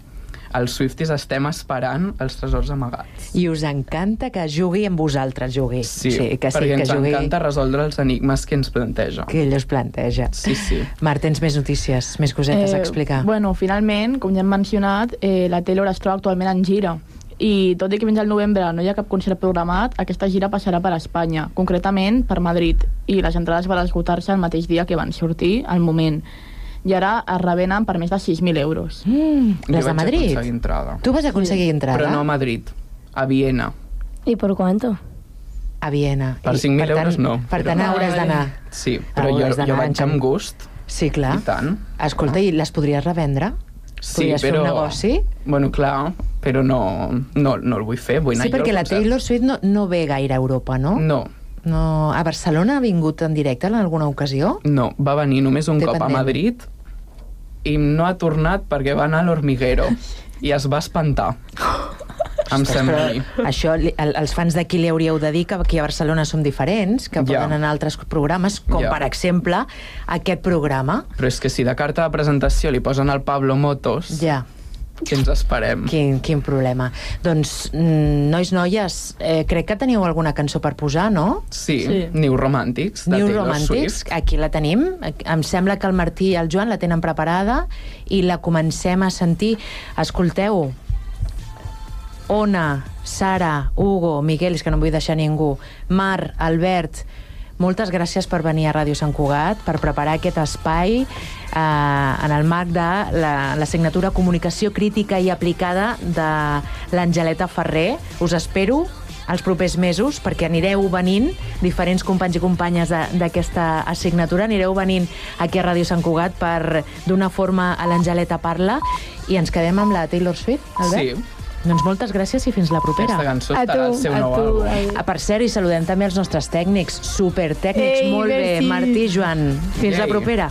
Els Swifties estem esperant els tresors amagats. I us encanta que jugui amb vosaltres, jugui. Sí, sí que sí, perquè que ens jugui... encanta resoldre els enigmes que ens planteja. que ell us planteja. Sí, sí. Marc, tens més notícies, més cosetes a explicar? Bueno, finalment, com ja hem mencionat, eh, la Taylor es troba actualment en gira. I tot i que fins al novembre no hi ha cap concert programat, aquesta gira passarà per Espanya, concretament per Madrid, i les entrades van esgotar-se el mateix dia que van sortir, al moment. I ara es revenen per més de 6.000 euros. Mm, les de Madrid? entrada. Tu vas aconseguir entrada? Però no a Madrid, a Viena. ¿Y por cuánto? A Viena. Per I, 5.000 tant- euros no, Per però- tant, hauràs d'anar. Sí, però jo, Hauràs jo vaig amb gust. Sí, clar. I tant. Escolta, i les podries revendre? Sí, Podries fer però... un negoci? Bueno, clar, però no, no, no el vull fer, vull Sí, perquè la. Taylor Swift no, no ve gaire a Europa, no? No, no? A Barcelona ha vingut en directe en alguna ocasió? no, va venir només un Té cop a pendent. Madrid i no ha tornat perquè va anar a l'Hormiguero i es va espantar. em sembla. Això, el- els fans d'aquí li hauríeu de dir que aquí a Barcelona som diferents, que Ja. poden anar a altres programes, com Ja. per exemple aquest programa. Però és que si de carta de presentació li posen el Pablo Motos, Ja, què ens esperem? quin, quin problema. Doncs, mm, nois, noies, eh, crec que teniu alguna cançó per posar, no? Sí, Sí. New Romantics, de New Taylor Romantics, Swift. aquí la tenim. Em sembla que el Martí i el Joan la tenen preparada i la comencem a sentir. Escolteu, Ona, Sara, Hugo, Miguel, és que no vull deixar ningú, Mar, Albert, moltes gràcies per venir a Ràdio Sant Cugat, per preparar aquest espai eh, en el marc de la, la Comunicació Crítica i Aplicada de l'Angeleta Ferrer. Us espero els propers mesos, perquè anireu venint, diferents companys i companyes d'aquesta assignatura, anireu venint aquí a Ràdio Sant Cugat per donar forma a l'Angeleta Parla i ens quedem amb la Taylor Swift, Albert? Sí, Doncs moltes gràcies i fins la propera. Aquesta cançó A estarà al tu, seu a nou tu, àlbum. Ah, per cert, i saludem també els nostres tècnics, supertècnics, Ei, molt bé, merci. Martí i Joan. Fins la Ei. propera.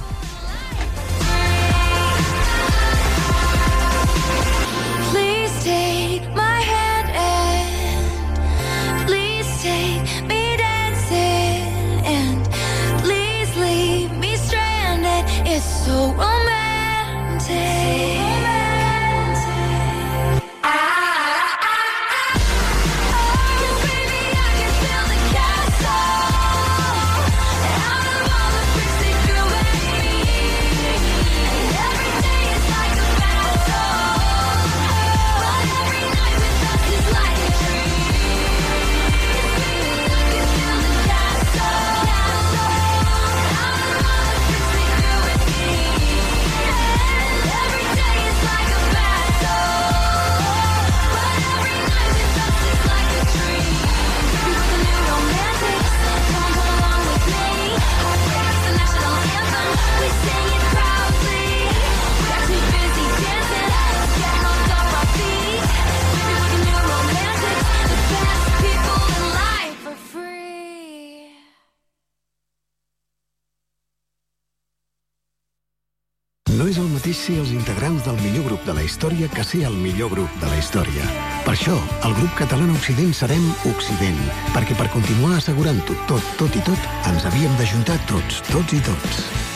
Ser els integrants del millor grup de la història que ser el millor grup de la història. Per això, el grup català Occident serem Occident, perquè per continuar assegurant-ho tot, tot i tot, ens havíem d'ajuntar tots, tots i tots.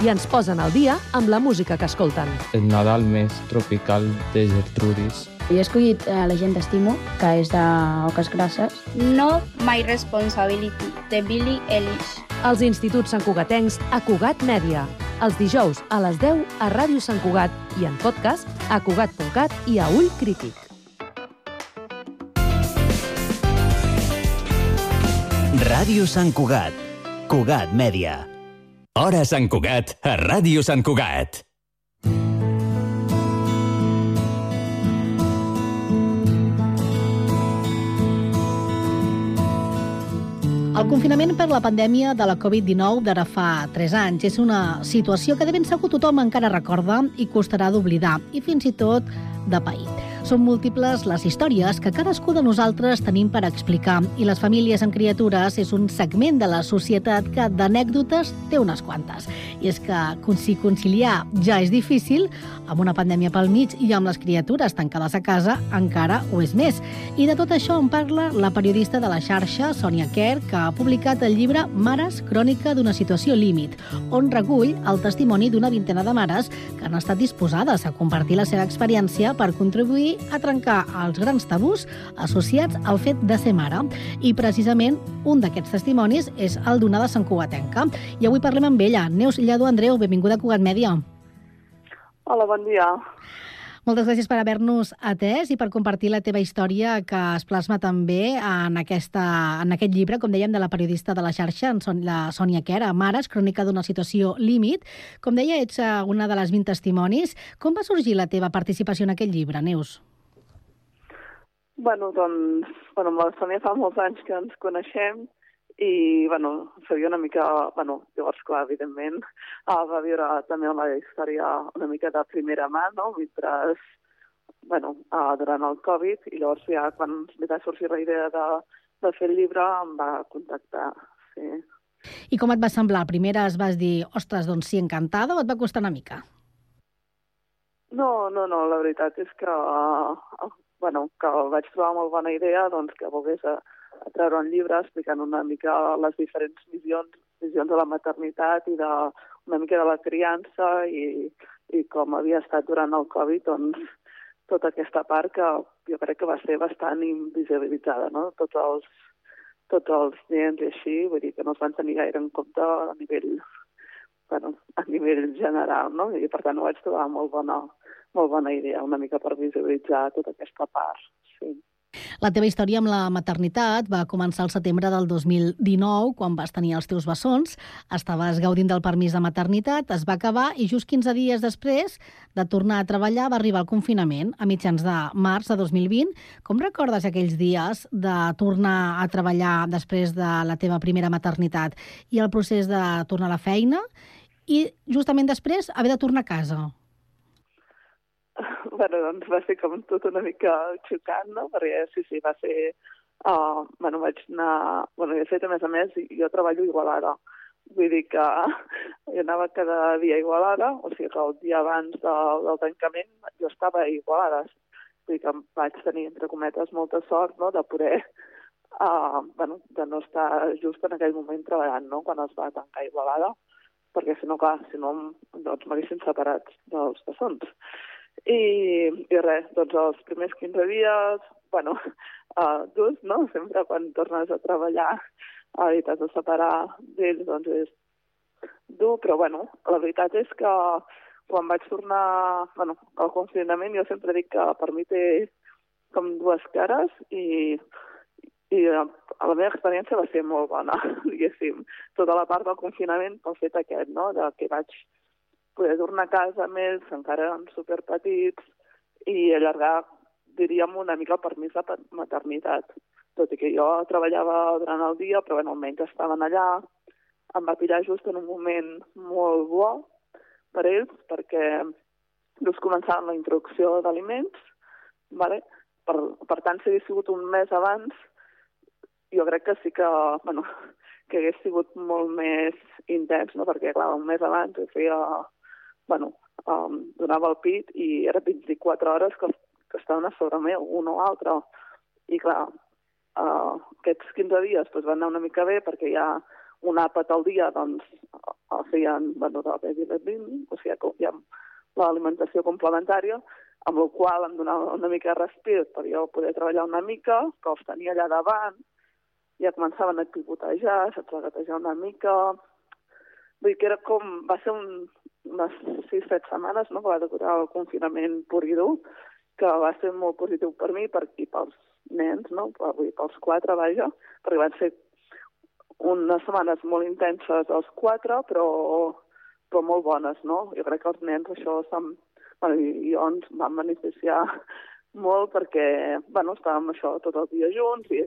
I ens posen al dia amb la música que escolten. El Nadal més tropical de Gertrudis. Jo he escollit eh, La gent t'estimo, que és de Oques Grasses. No My Responsibility, de Billie Eilish. Els instituts santcugatencs a Cugat Mèdia. Els dijous a les 10 a Ràdio Sant Cugat i en podcast a cugat.cat i a Ull Crític. Ràdio Sant Cugat. Cugat Mèdia. Hora Sant Cugat, a Ràdio Sant Cugat. El confinament per la pandèmia de la Covid-19 d'ara fa 3 anys és una situació que de ben segur tothom encara recorda i costarà d'oblidar, i fins i tot de pair. Són múltiples les històries que cadascú de nosaltres tenim per explicar i les famílies amb criatures és un segment de la societat que d'anècdotes té unes quantes. I és que si conciliar ja és difícil, amb una pandèmia pel mig i amb les criatures tancades a casa encara ho és més. I de tot això en parla la periodista de la xarxa, Sònia Kerr, que ha publicat el llibre Mares, crònica d'una situació límit, on recull el testimoni d'una vintena de mares que han estat disposades a compartir la seva experiència per contribuir a trencar els grans tabús associats al fet de ser mare. I precisament un d'aquests testimonis és el d'una de Sant Cugatenca. I avui parlem amb ella. Neus Lladó Andreu, benvinguda a Cugat Mèdia. Hola, bon dia. Moltes gràcies per haver-nos atès i per compartir la teva història que es plasma també en, aquesta, en aquest llibre, com dèiem, de la periodista de la xarxa, en Son, la Sònia Quera, Mares, crònica d'una situació límit. Com deia, ets eh, una de les 20 testimonis. Com va sorgir la teva participació en aquest llibre, Neus? Bueno, doncs, bueno, amb la Sònia fa molts anys que ens coneixem i, bueno, sabia una mica, bueno, llavors, clar, evidentment, uh, va viure també la història una mica de primera mà, no?, mentre, bueno, uh, durant el Covid, i llavors ja quan li va sorgir la idea de, de fer el llibre em va contactar, sí. I com et va semblar? Primera es vas dir, ostres, doncs sí, encantada, o et va costar una mica? No, no, no, la veritat és que, uh, bueno, que vaig trobar molt bona idea doncs, que volgués a, a treure un llibre explicant una mica les diferents visions, visions de la maternitat i de, una mica de la criança i, i com havia estat durant el Covid, doncs, tota aquesta part que jo crec que va ser bastant invisibilitzada, no? Tots els, tots els nens i així, vull dir que no es van tenir gaire en compte a nivell bueno, a nivell general, no? I per tant ho vaig trobar molt bona, molt bona idea, una mica per visibilitzar tota aquesta part, sí. La teva història amb la maternitat va començar al setembre del 2019, quan vas tenir els teus bessons, estaves gaudint del permís de maternitat, es va acabar i just 15 dies després de tornar a treballar va arribar el confinament, a mitjans de març de 2020. Com recordes aquells dies de tornar a treballar després de la teva primera maternitat i el procés de tornar a la feina i justament després haver de tornar a casa? Bueno, doncs va ser com tot una mica xocant, no? Perquè sí, sí, va ser... Uh, bueno, vaig anar... Bueno, de fet, a més a més, jo treballo a Igualada. Vull dir que jo anava cada dia a Igualada, o sigui que el dia abans de, del tancament jo estava a Igualada. Vull dir que vaig tenir, entre cometes, molta sort no? de poder uh, bueno, de no estar just en aquell moment treballant, no? quan es va tancar Igualada, perquè si no, clar, si no, doncs m'haguessin separat dels bessons. I, I res, doncs els primers 15 dies, bueno, uh, durs, no? Sempre quan tornes a treballar uh, i t'has de separar d'ells, doncs és dur, però bueno, la veritat és que quan vaig tornar bueno, al confinament jo sempre dic que per mi té com dues cares i, i eh, la meva experiència va ser molt bona, diguéssim. Tota la part del confinament pel fet aquest, no?, de que vaig poder tornar a casa amb ells, encara eren superpetits, i allargar, diríem, una mica el permís de maternitat. Tot i que jo treballava durant el dia, però bueno, almenys estaven allà. Em va pillar just en un moment molt bo per ells, perquè just començaven la introducció d'aliments, vale? per, per tant, si hagués sigut un mes abans, jo crec que sí que, bueno, que hagués sigut molt més intens, no? perquè, clar, un mes abans jo feia, bueno, um, donava el pit i era 24 hores que, que estaven a sobre meu, un o altre. I, clar, uh, aquests 15 dies doncs, van anar una mica bé perquè ja un àpat al dia, doncs, el feien, bueno, del baby weaning, o sigui, que ja l'alimentació complementària, amb la qual em donava una mica de respir per jo poder treballar una mica, que els tenia allà davant, ja començaven a pivotejar, a tragatejar una mica... Vull dir que era com... Va ser un, unes 6-7 setmanes no, que va durar el confinament pur i dur, que va ser molt positiu per mi per, i pels nens, no? vull dir, pels quatre, vaja, perquè van ser unes setmanes molt intenses els quatre, però, però molt bones, no? Jo crec que els nens això se'm... Bueno, i jo ens vam beneficiar molt perquè, bueno, estàvem això tot el dia junts i,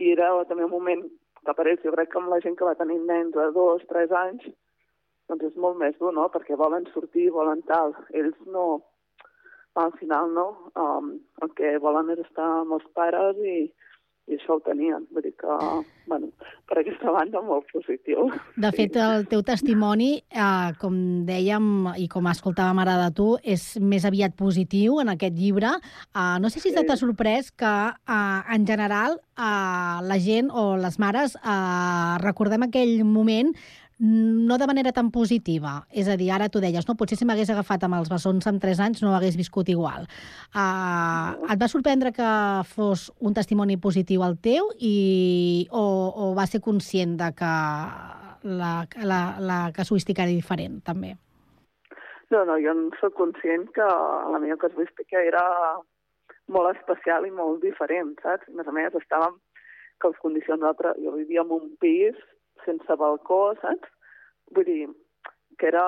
i era també un moment que per ells, jo crec que amb la gent que va tenir nens de dos, tres anys, doncs és molt més dur, no? Perquè volen sortir, volen tal. Ells no, al final, no? Um, el que volen és estar amb els pares i, i això ho tenien. Vull dir que, bueno, per aquesta banda, molt positiu. De fet, el teu testimoni, eh, com dèiem i com escoltàvem ara de tu, és més aviat positiu en aquest llibre. Eh, no sé si sí. t'ha sorprès que, eh, en general, eh, la gent o les mares eh, recordem aquell moment no de manera tan positiva. És a dir, ara tu deies, no, potser si m'hagués agafat amb els bessons amb 3 anys no hagués viscut igual. Uh, et va sorprendre que fos un testimoni positiu el teu i, o, o va ser conscient de que la, la, la casuística era diferent, també? No, no, jo no soc conscient que la meva casuística era molt especial i molt diferent, saps? A més a més, estàvem que les condicions d'altre... Jo vivia en un pis sense balcó, saps? Vull dir, que era,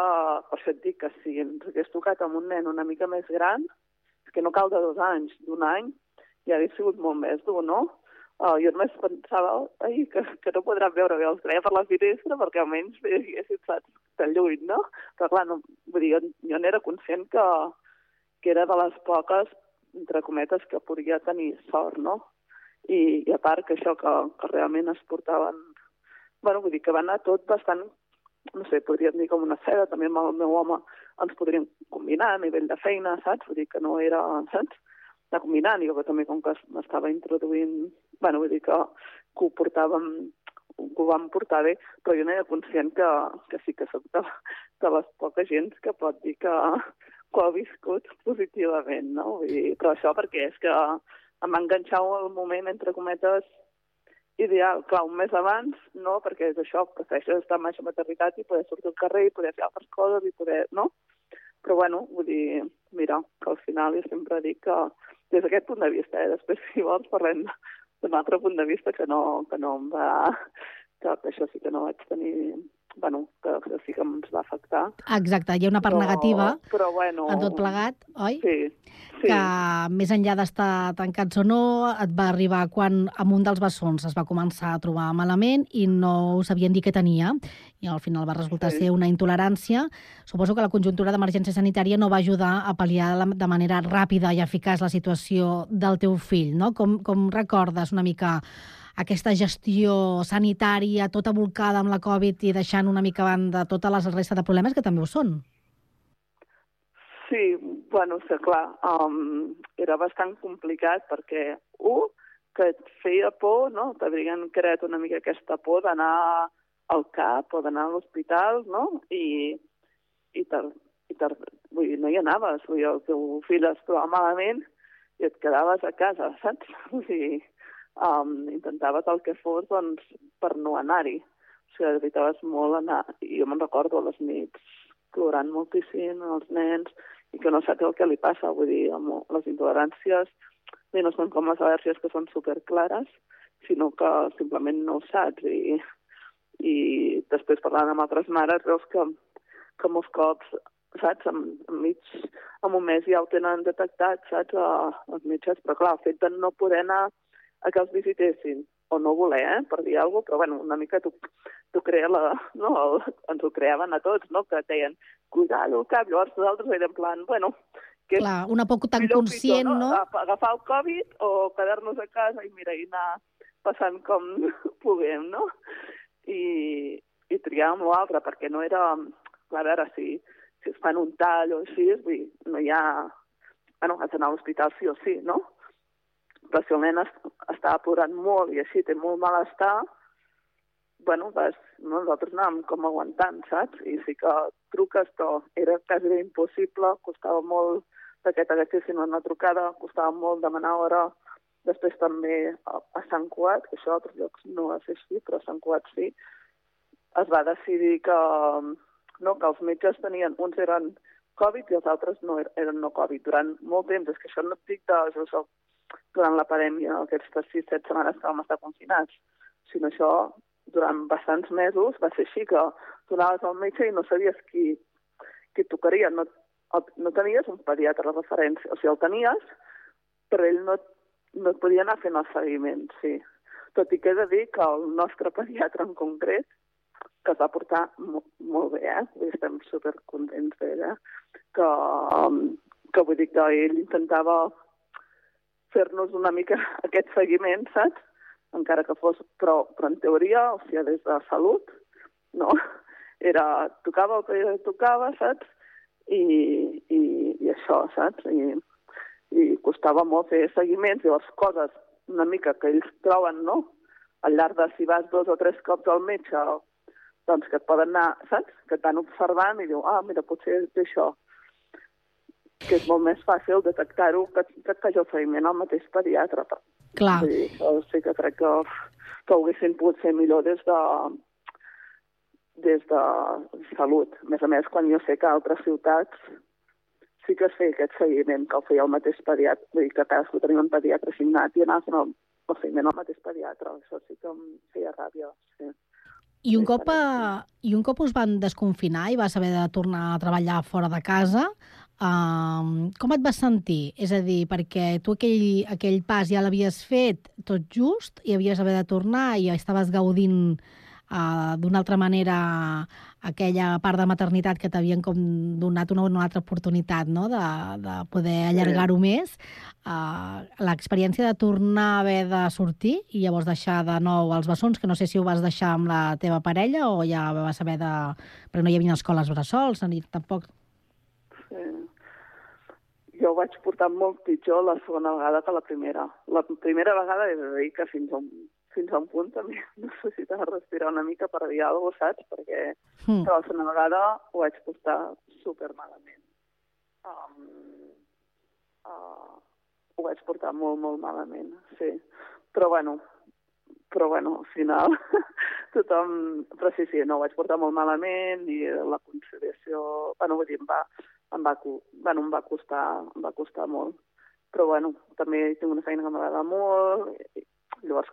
per això et dic que si ens hagués tocat amb un nen una mica més gran, que no cal de dos anys, d'un any, ja hauria sigut molt més dur, no? Uh, jo només pensava ai, que, que no podran veure bé els treia per la finestra perquè almenys haguessin saps de lluny, no? Però clar, no, vull dir, jo, jo n'era conscient que, que era de les poques, entre cometes, que podia tenir sort, no? I, i a part que això, que, que realment es portaven bueno, vull dir que va anar tot bastant, no sé, podríem dir com una seda, també amb el meu home ens podríem combinar a nivell de feina, saps? Vull dir que no era, saps? De combinar, i jo també com que m'estava introduint, bueno, vull dir que, que ho portàvem que ho vam portar bé, però jo no era conscient que, que sí que soc de, de les poques gent que pot dir que, que ho ha viscut positivament, no? Vull dir, però això perquè és que em va enganxar el moment, entre cometes, ideal. Clar, un mes abans, no, perquè és això, prefereixes estar amb aquesta maternitat i poder sortir al carrer i poder fer altres coses i poder, no? Però bueno, vull dir, mira, que al final jo sempre dic que des d'aquest punt de vista, eh, després si vols parlem d'un altre punt de vista que no, que no em va... que, que això sí que no vaig tenir bueno, que, sí que ens va afectar. Exacte, hi ha una part Però- negativa però bueno, en tot plegat, oi? Sí, sí. Que més enllà d'estar tancats o no, et va arribar quan amb un dels bessons es va començar a trobar malament i no sabien dir què tenia i al final va resultar Sí. ser una intolerància. Suposo que la conjuntura d'emergència sanitària no va ajudar a pal·liar de manera ràpida i eficaç la situació del teu fill, no? Com, com recordes una mica aquesta gestió sanitària tota volcada amb la Covid i deixant una mica a banda tota la resta de problemes que també ho són? Sí, bueno, sí, clar, um, era bastant complicat perquè, un, que et feia por, no? T'havien creat una mica aquesta por d'anar al CAP o d'anar a l'hospital, no? I, i, tar, i tar, vull dir, no hi anaves, vull dir, el teu fill es trobava malament i et quedaves a casa, saps? Vull dir, um, intentaves el que fos, doncs, per no anar-hi. O sigui, evitaves molt anar... I jo me'n recordo a les nits plorant moltíssim els nens i que no saps el que li passa, vull dir, amb les intoleràncies, bé, no són com les al·lèrgies que són superclares, sinó que simplement no ho saps. I, i després parlant amb altres mares veus que, que molts cops, saps, en, en mig, en un mes ja ho tenen detectat, saps, a, els metges, però clar, el fet de no poder anar a que els visitessin, o no voler, eh, per dir alguna cosa, però bueno, una mica tu, tu crea la, no, el, ens ho creaven a tots, no?, que deien, cuidado el cap, llavors nosaltres érem plan, bueno, que Clar, una por tan conscient, pitjor, no? Agafar, agafar el Covid o quedar-nos a casa i mira, i anar passant com puguem, no? I, i triàvem l'altre, perquè no era... Clar, a veure, si, si es fan un tall o així, vull dir, no hi ha... Bueno, has d'anar a l'hospital sí o sí, no? Però si el nen es, estava plorant molt i així té molt malestar, bueno, vas, no, nosaltres anàvem com aguantant, saps? I sí que truques, però era quasi impossible, costava molt que t'agafessin una trucada, costava molt demanar hora. Després també a, a Sant Cugat, que això a altres llocs no va ser així, però a Sant Cugat sí, es va decidir que, no, que els metges tenien, uns eren Covid i els altres no er- eren no Covid. Durant molt temps, és que això no et dic de, això, durant la pandèmia, aquestes 6-7 setmanes que vam estar confinats, sinó això durant bastants mesos va ser així, que tu anaves al metge i no sabies qui, qui et tocaria. No, no tenies un pediatre de referència, o sigui, el tenies, però ell no, no et podia anar fent el seguiment, sí. Tot i que he de dir que el nostre pediatre en concret, que es va portar mo molt bé, eh? Estem supercontents d'ell, eh? Que, que vull dir que ell intentava fer-nos una mica aquest seguiment, saps? Encara que fos, però, però en teoria, o sigui, des de salut, no? Era, tocava el que tocava, saps? I, i, i això, saps? I, i costava molt fer seguiments, llavors coses una mica que ells troben, no? Al llarg de si vas dos o tres cops al metge, doncs que et poden anar, saps? Que et van observant i diu, ah, mira, potser és això. Que és molt més fàcil detectar-ho que, que el seguiment al mateix pediatre. Clar. Vull dir, això sí que crec que, que ho haguessin pogut fer millor des de, des de salut. A més a més, quan jo sé que a altres ciutats sí que es feia aquest seguiment, que el feia el mateix pediatre, vull dir que cadascú tenia un pediatre assignat i anava fent el, el seguiment al mateix pediatre. Això sí que em feia ràbia, sí. I un, cop, I un cop us van desconfinar i vas haver de tornar a treballar fora de casa, eh, com et vas sentir? És a dir, perquè tu aquell, aquell pas ja l'havies fet tot just i havies haver de tornar i estaves gaudint eh, d'una altra manera aquella part de maternitat que t'havien com donat una, una altra oportunitat no? de, de poder allargar-ho més. Uh, L'experiència de tornar a haver de sortir i llavors deixar de nou els bessons, que no sé si ho vas deixar amb la teva parella o ja vas haver de... Però no hi havia escoles bressols, ni tampoc... Sí. Jo ho vaig portar molt pitjor la segona vegada que la primera. La primera vegada he de dir que fins a un, fins a un punt també necessitava respirar una mica per dir alguna cosa, saps? Perquè Mm. la segona vegada ho vaig portar super malament. Um, uh, ho vaig portar molt, molt malament, sí. Però bueno, però bueno, al final tothom... Però sí, sí, no, ho vaig portar molt malament i la conciliació... Bueno, vull dir, va, em va, bueno, em va, costar, em va costar molt. Però bueno, també tinc una feina que m'agrada molt, i, llavors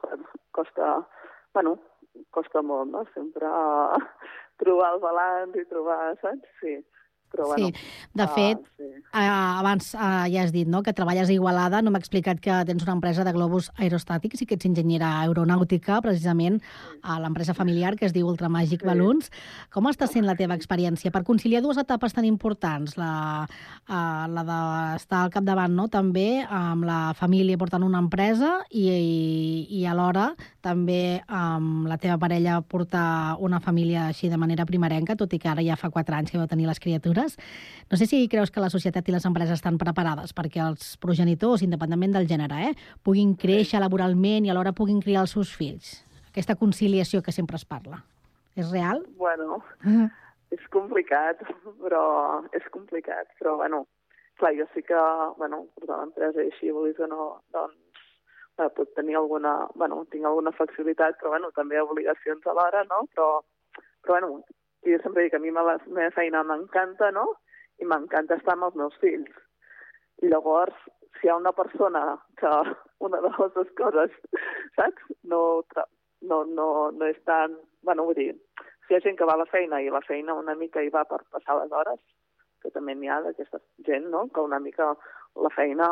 costa, bueno, costa molt, no? Sempre trobar el balanç i trobar, saps? Sí. Però bueno, Sí, de ah, fet, sí. eh, abans eh, ja has dit no, que treballes a Igualada, no m'ha explicat que tens una empresa de globus aerostàtics i que ets enginyera aeronàutica, precisament a l'empresa familiar que es diu Ultramàgic Sí. Balloons. Com està sent la teva experiència per conciliar dues etapes tan importants, la, eh, la d'estar al capdavant no? també amb la família portant una empresa i, i, i alhora també amb la teva parella portar una família així de manera primerenca, tot i que ara ja fa quatre anys que vau tenir les criatures. No sé si creus que la societat i les empreses estan preparades perquè els progenitors, independentment del gènere, eh, puguin créixer laboralment i alhora puguin criar els seus fills. Aquesta conciliació que sempre es parla. És real? Bueno, és complicat, però és complicat. Però, bueno, clar, jo sí que, bueno, portar l'empresa i així, vulguis o no, doncs, eh, puc tenir alguna, bueno, tinc alguna flexibilitat, però, bueno, també obligacions alhora, no? Però, però bueno, jo sempre dic que a mi me la meva feina m'encanta, no? I m'encanta estar amb els meus fills. I llavors, si hi ha una persona que una de les dues coses, saps? No, no, no, no és tan... Bueno, vull dir, si hi ha gent que va a la feina i la feina una mica hi va per passar les hores, que també n'hi ha d'aquesta gent, no?, que una mica la feina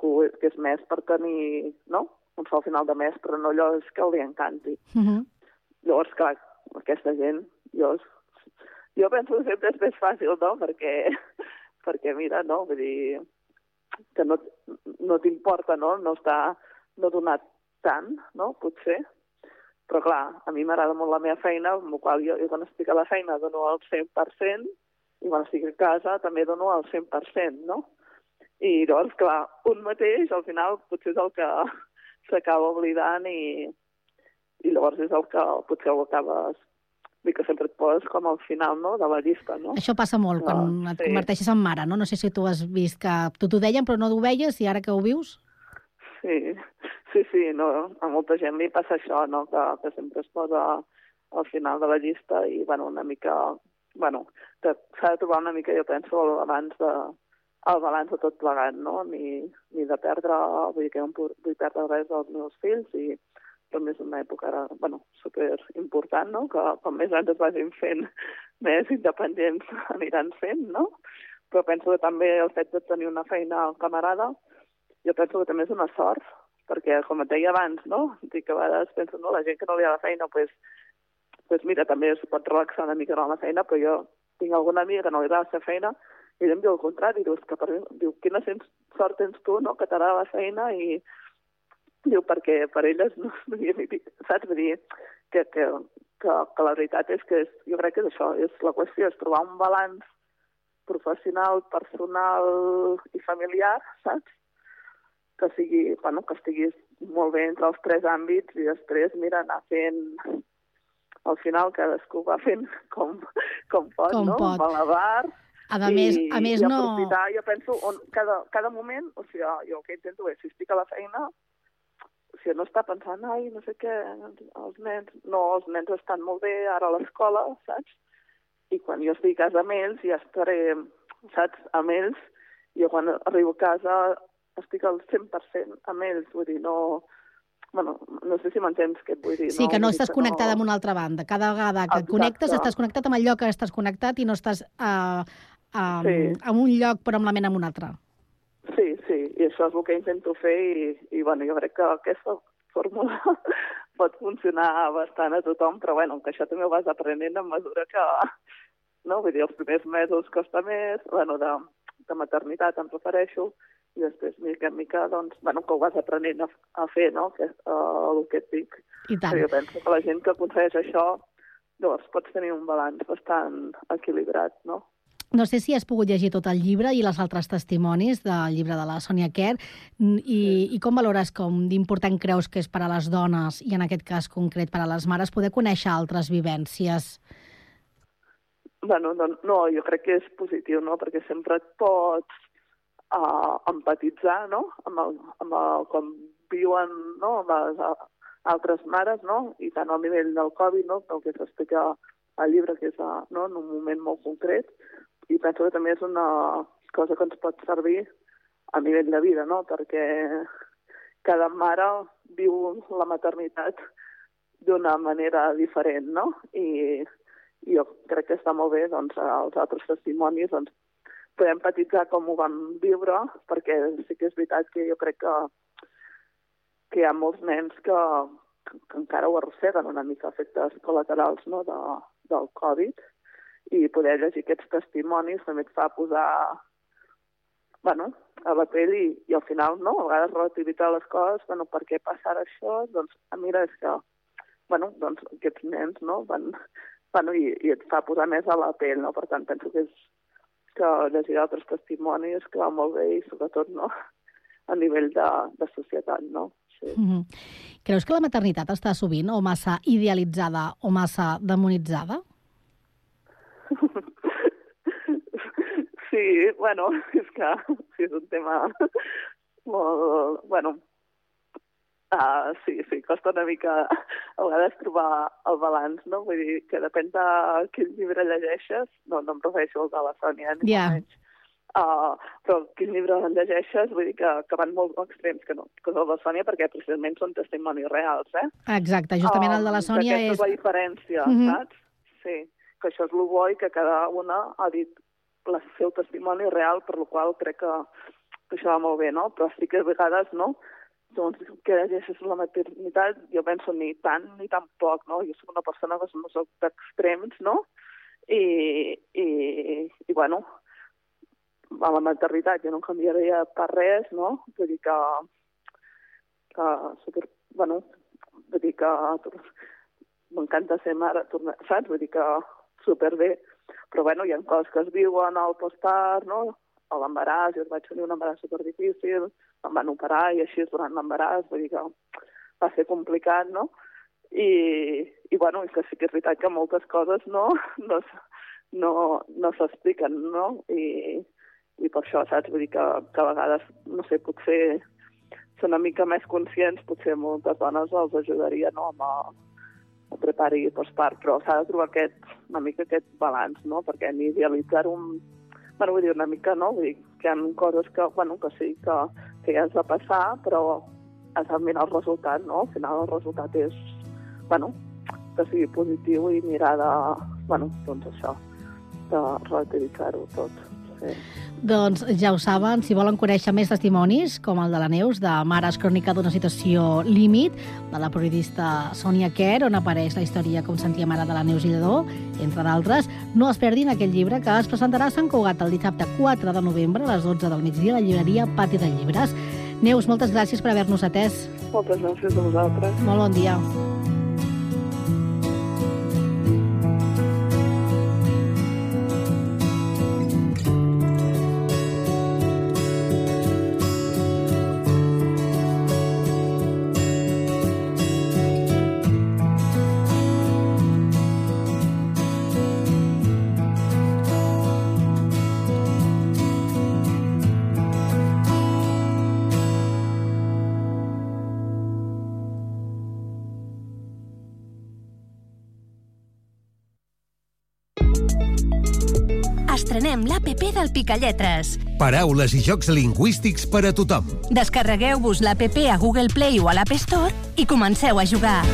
que, que és més per tenir, no?, un sol final de mes, però no allò és que li encanti. Uh -huh. Llavors, clar, aquesta gent, jo, jo penso que sempre és més fàcil, no?, perquè, perquè mira, no?, vull dir, que no, no t'importa, no?, no està, no donar tant, no?, potser, però clar, a mi m'agrada molt la meva feina, amb la qual jo, jo quan estic a la feina dono el 100%, i quan estic a casa també dono el 100%, no? I llavors, clar, un mateix al final potser és el que s'acaba oblidant i, i llavors és el que potser ho acabes vull que sempre et poses com al final no, de la llista, no? Això passa molt quan Ah, et sí. converteixes en mare, no? No sé si tu has vist que tu t'ho deien però no t'ho veies i ara que ho vius... Sí, sí, sí, no, a molta gent li passa això, no? que, que sempre es posa al final de la llista i, bueno, una mica, bueno, s'ha de trobar una mica, jo penso, el balanç de, el balanç de tot plegat, no? Ni, ni de perdre, vull dir que no vull perdre res dels meus fills i també és una època ara, bueno, super important, no? Que com més anys es vagin fent, més independents aniran fent, no? Però penso que també el fet de tenir una feina que m'agrada, jo penso que també és una sort, perquè, com et deia abans, no? Dic que a vegades penso, no, la gent que no li ha la feina, pues, pues mira, també es pot relaxar una mica amb la feina, però jo tinc alguna amiga que no li agrada la seva feina i ella em diu el contrari, diu, que per mi, diu, quina sort tens tu, no?, que t'agrada la feina i diu, perquè per elles no, no hi ha ni pi- saps? Vull dir, que, que, que, que la veritat és que és, jo crec que és això, és la qüestió, és trobar un balanç professional, personal i familiar, saps? Que sigui, bueno, que estiguis molt bé entre els tres àmbits i després, mira, anar fent al final cadascú va fent com, com pot, Com no? pot. Malabar, A més, a més i no... aprofitar, jo penso, on, cada, cada moment, o sigui, jo el que intento és, si estic a la feina, o sigui, no està pensant, ai, no sé què, els nens, no, els nens estan molt bé ara a l'escola, saps? I quan jo estic a casa amb ells, ja estaré, saps, amb ells, i jo quan arribo a casa estic al 100% amb ells, vull dir, no... Bueno, no sé si m'entens què et vull dir. Sí, que no Vull dir estàs connectada amb una altra banda. Cada vegada que et Exacte. connectes, estàs connectat amb lloc que estàs connectat i no estàs uh, uh, Sí. en un lloc però amb la ment en un altre. I això és el que intento fer i, i bueno, jo crec que aquesta fórmula pot funcionar bastant a tothom, però bueno, que això també ho vas aprenent a mesura que, no? Vull dir, els primers mesos costa més, bueno, de, de maternitat em refereixo, i després, mica en mica, doncs, bueno, que ho vas aprenent a, a fer, no?, que, uh, el que et dic. I tant. Jo penso que la gent que aconsegueix això, llavors pots tenir un balanç bastant equilibrat, no? No sé si has pogut llegir tot el llibre i els altres testimonis del llibre de la Sònia Kerr mm, i, i com valores com d'important creus que és per a les dones i en aquest cas concret per a les mares poder conèixer altres vivències? Bueno, no, no, jo crec que és positiu, no?, perquè sempre et pots uh, empatitzar, no?, amb el, amb el, com viuen, no?, amb les, altres mares, no? I tant al nivell del Covid, no? El que s'explica al llibre, que és a, no? en un moment molt concret, i penso que també és una cosa que ens pot servir a nivell de vida, no? Perquè cada mare viu la maternitat d'una manera diferent, no? I, i jo crec que està molt bé, doncs, els altres testimonis, doncs, podem empatitzar com ho vam viure, perquè sí que és veritat que jo crec que, que hi ha molts nens que, que encara ho arrosseguen una mica efectes col·laterals no, de, del Covid, i poder llegir aquests testimonis també et fa posar bueno, a la pell i, i al final, no? A vegades relativitzar les coses, bueno, per què passa ara això? Doncs, ah, mira, és que, bueno, doncs aquests nens, no?, van, bueno, i, i et fa posar més a la pell, no? Per tant, penso que és que llegir altres testimonis que va molt bé i sobretot, no?, a nivell de, de societat, no? Sí. Mm -hmm. Creus que la maternitat està sovint o massa idealitzada o massa demonitzada? Sí, bueno, és que sí, és un tema molt... Bueno, uh, sí, sí, costa una mica a vegades trobar el balanç, no? Vull dir que depèn de quin llibre llegeixes, no, no em refereixo al de la Sònia, ni yeah. menys. Uh, però quin llibre llegeixes, vull dir que, que van molt extrems, que no, que de la Sònia, perquè precisament són testimonis reals, eh? Exacte, justament el de la Um, Sònia és... Aquesta és la diferència, Mhm. saps? Sí, que això és el bo i que cada una ha dit el seu testimoni real, per la qual crec que, que això va molt bé, no? Però sí que a vegades, no?, doncs que llegeixes la maternitat, jo penso ni tant ni tan poc, no? Jo soc una persona que no soc d'extrems, no? I, i, i, bueno, a la maternitat jo no canviaria per res, no? Vull dir que, que super, bueno, vull dir que m'encanta ser mare, tornar, saps? Vull dir que superbé, però bueno, hi ha coses que es viuen al postpart, no? A l'embaràs, jo vaig tenir un embaràs superdifícil, em van operar i així durant l'embaràs, vull dir que va ser complicat, no? I, i bueno, és que sí que és veritat que moltes coses no, no, no, no s'expliquen, no? I, i per això, saps? Vull dir que, que a vegades, no sé, potser ser una mica més conscients, potser moltes dones els ajudaria, no?, amb el prepari postpart, però s'ha de trobar aquest, una mica aquest balanç, no?, perquè ni idealitzar un... Bueno, vull dir, una mica, no? Vull dir, que hi ha coses que, bueno, que sí, que, que ja has de passar, però has de mirar el resultat, no? Al final el resultat és, bueno, que sigui positiu i mirar de, bueno, doncs això, de relativitzar-ho tot. Sí. Doncs ja ho saben, si volen conèixer més testimonis, com el de la Neus, de Mares Crònica d'una situació límit, de la periodista Sònia Kerr, on apareix la història com sentia mare de la Neus i Lledó, entre d'altres, no es perdin aquest llibre que es presentarà a Sant Cugat el dissabte 4 de novembre a les 12 del migdia a la llibreria Pati de Llibres. Neus, moltes gràcies per haver-nos atès. Moltes gràcies a vosaltres. Molt bon dia. l'APP del Picalletres. Paraules i jocs lingüístics per a tothom. Descarregueu-vos l'APP a Google Play o a l'App Store i comenceu a jugar.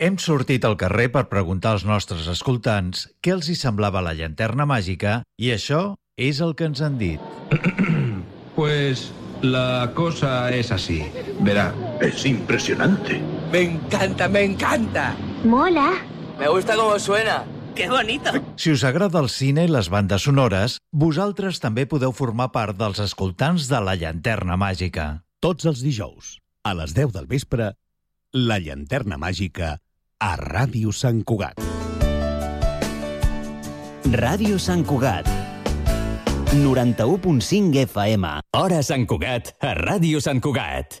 Hem sortit al carrer per preguntar als nostres escoltants què els hi semblava la llanterna màgica i això és el que ens han dit. Pues la cosa es así. Verá, es impresionante. Me encanta, me encanta. Mola. Me gusta cómo suena. ¡Qué bonito! Si us agrada el cine i les bandes sonores, vosaltres també podeu formar part dels escoltants de la llanterna màgica. Tots els dijous, a les 10 del vespre, La Llanterna Màgica a Ràdio Sant Cugat. Ràdio Sant Cugat. 91.5 FM. Hora Sant Cugat, a Ràdio Sant Cugat.